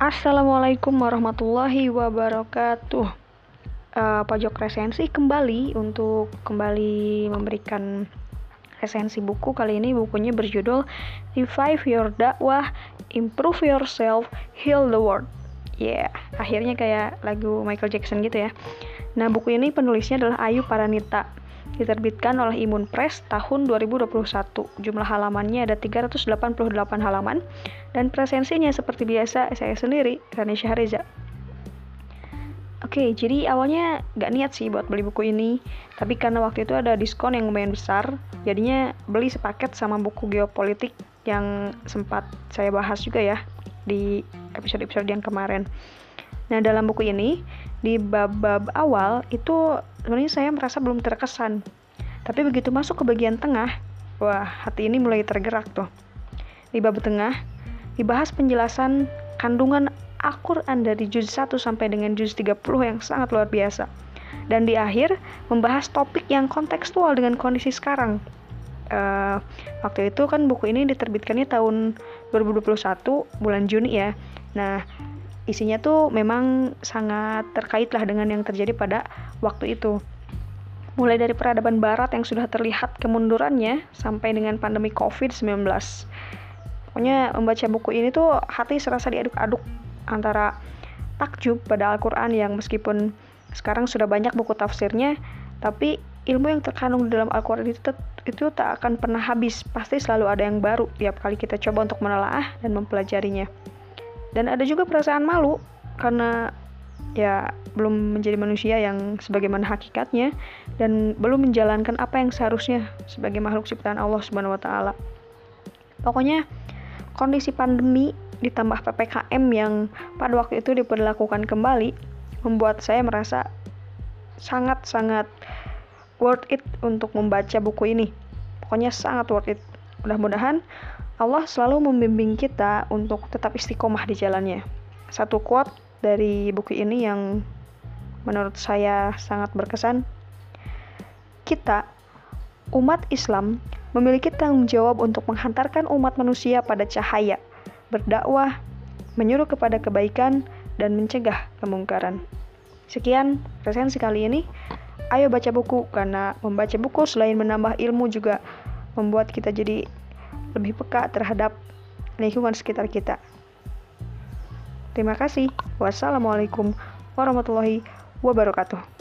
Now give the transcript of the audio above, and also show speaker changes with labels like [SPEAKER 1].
[SPEAKER 1] Assalamualaikum warahmatullahi wabarakatuh. Uh, pojok resensi kembali untuk kembali memberikan resensi buku kali ini bukunya berjudul Revive Your Dakwah, Improve Yourself, Heal the World. Yeah, akhirnya kayak lagu Michael Jackson gitu ya. Nah, buku ini penulisnya adalah Ayu Paranita diterbitkan oleh Imun Press tahun 2021. Jumlah halamannya ada 388 halaman dan presensinya seperti biasa saya sendiri, Rani Syahriza. Oke, jadi awalnya gak niat sih buat beli buku ini, tapi karena waktu itu ada diskon yang lumayan besar, jadinya beli sepaket sama buku geopolitik yang sempat saya bahas juga ya di episode-episode yang kemarin. Nah, dalam buku ini, di bab-bab awal itu sebenarnya saya merasa belum terkesan. Tapi begitu masuk ke bagian tengah, wah, hati ini mulai tergerak tuh. Di bab tengah, dibahas penjelasan kandungan Al-Quran dari juz 1 sampai dengan juz 30 yang sangat luar biasa. Dan di akhir, membahas topik yang kontekstual dengan kondisi sekarang. Uh, waktu itu kan buku ini diterbitkannya tahun 2021 bulan Juni ya. Nah, isinya tuh memang sangat terkait lah dengan yang terjadi pada waktu itu. Mulai dari peradaban barat yang sudah terlihat kemundurannya sampai dengan pandemi COVID-19. Pokoknya membaca buku ini tuh hati serasa diaduk-aduk antara takjub pada Al-Quran yang meskipun sekarang sudah banyak buku tafsirnya, tapi ilmu yang terkandung di dalam Al-Quran itu, itu tak akan pernah habis. Pasti selalu ada yang baru tiap kali kita coba untuk menelaah dan mempelajarinya dan ada juga perasaan malu karena ya belum menjadi manusia yang sebagaimana hakikatnya dan belum menjalankan apa yang seharusnya sebagai makhluk ciptaan Allah Subhanahu wa taala. Pokoknya kondisi pandemi ditambah PPKM yang pada waktu itu diperlakukan kembali membuat saya merasa sangat-sangat worth it untuk membaca buku ini. Pokoknya sangat worth it. Mudah-mudahan Allah selalu membimbing kita untuk tetap istiqomah di jalannya. Satu quote dari buku ini yang menurut saya sangat berkesan. Kita, umat Islam, memiliki tanggung jawab untuk menghantarkan umat manusia pada cahaya, berdakwah, menyuruh kepada kebaikan, dan mencegah kemungkaran. Sekian resensi kali ini. Ayo baca buku, karena membaca buku selain menambah ilmu juga membuat kita jadi lebih peka terhadap lingkungan sekitar kita. Terima kasih. Wassalamualaikum warahmatullahi wabarakatuh.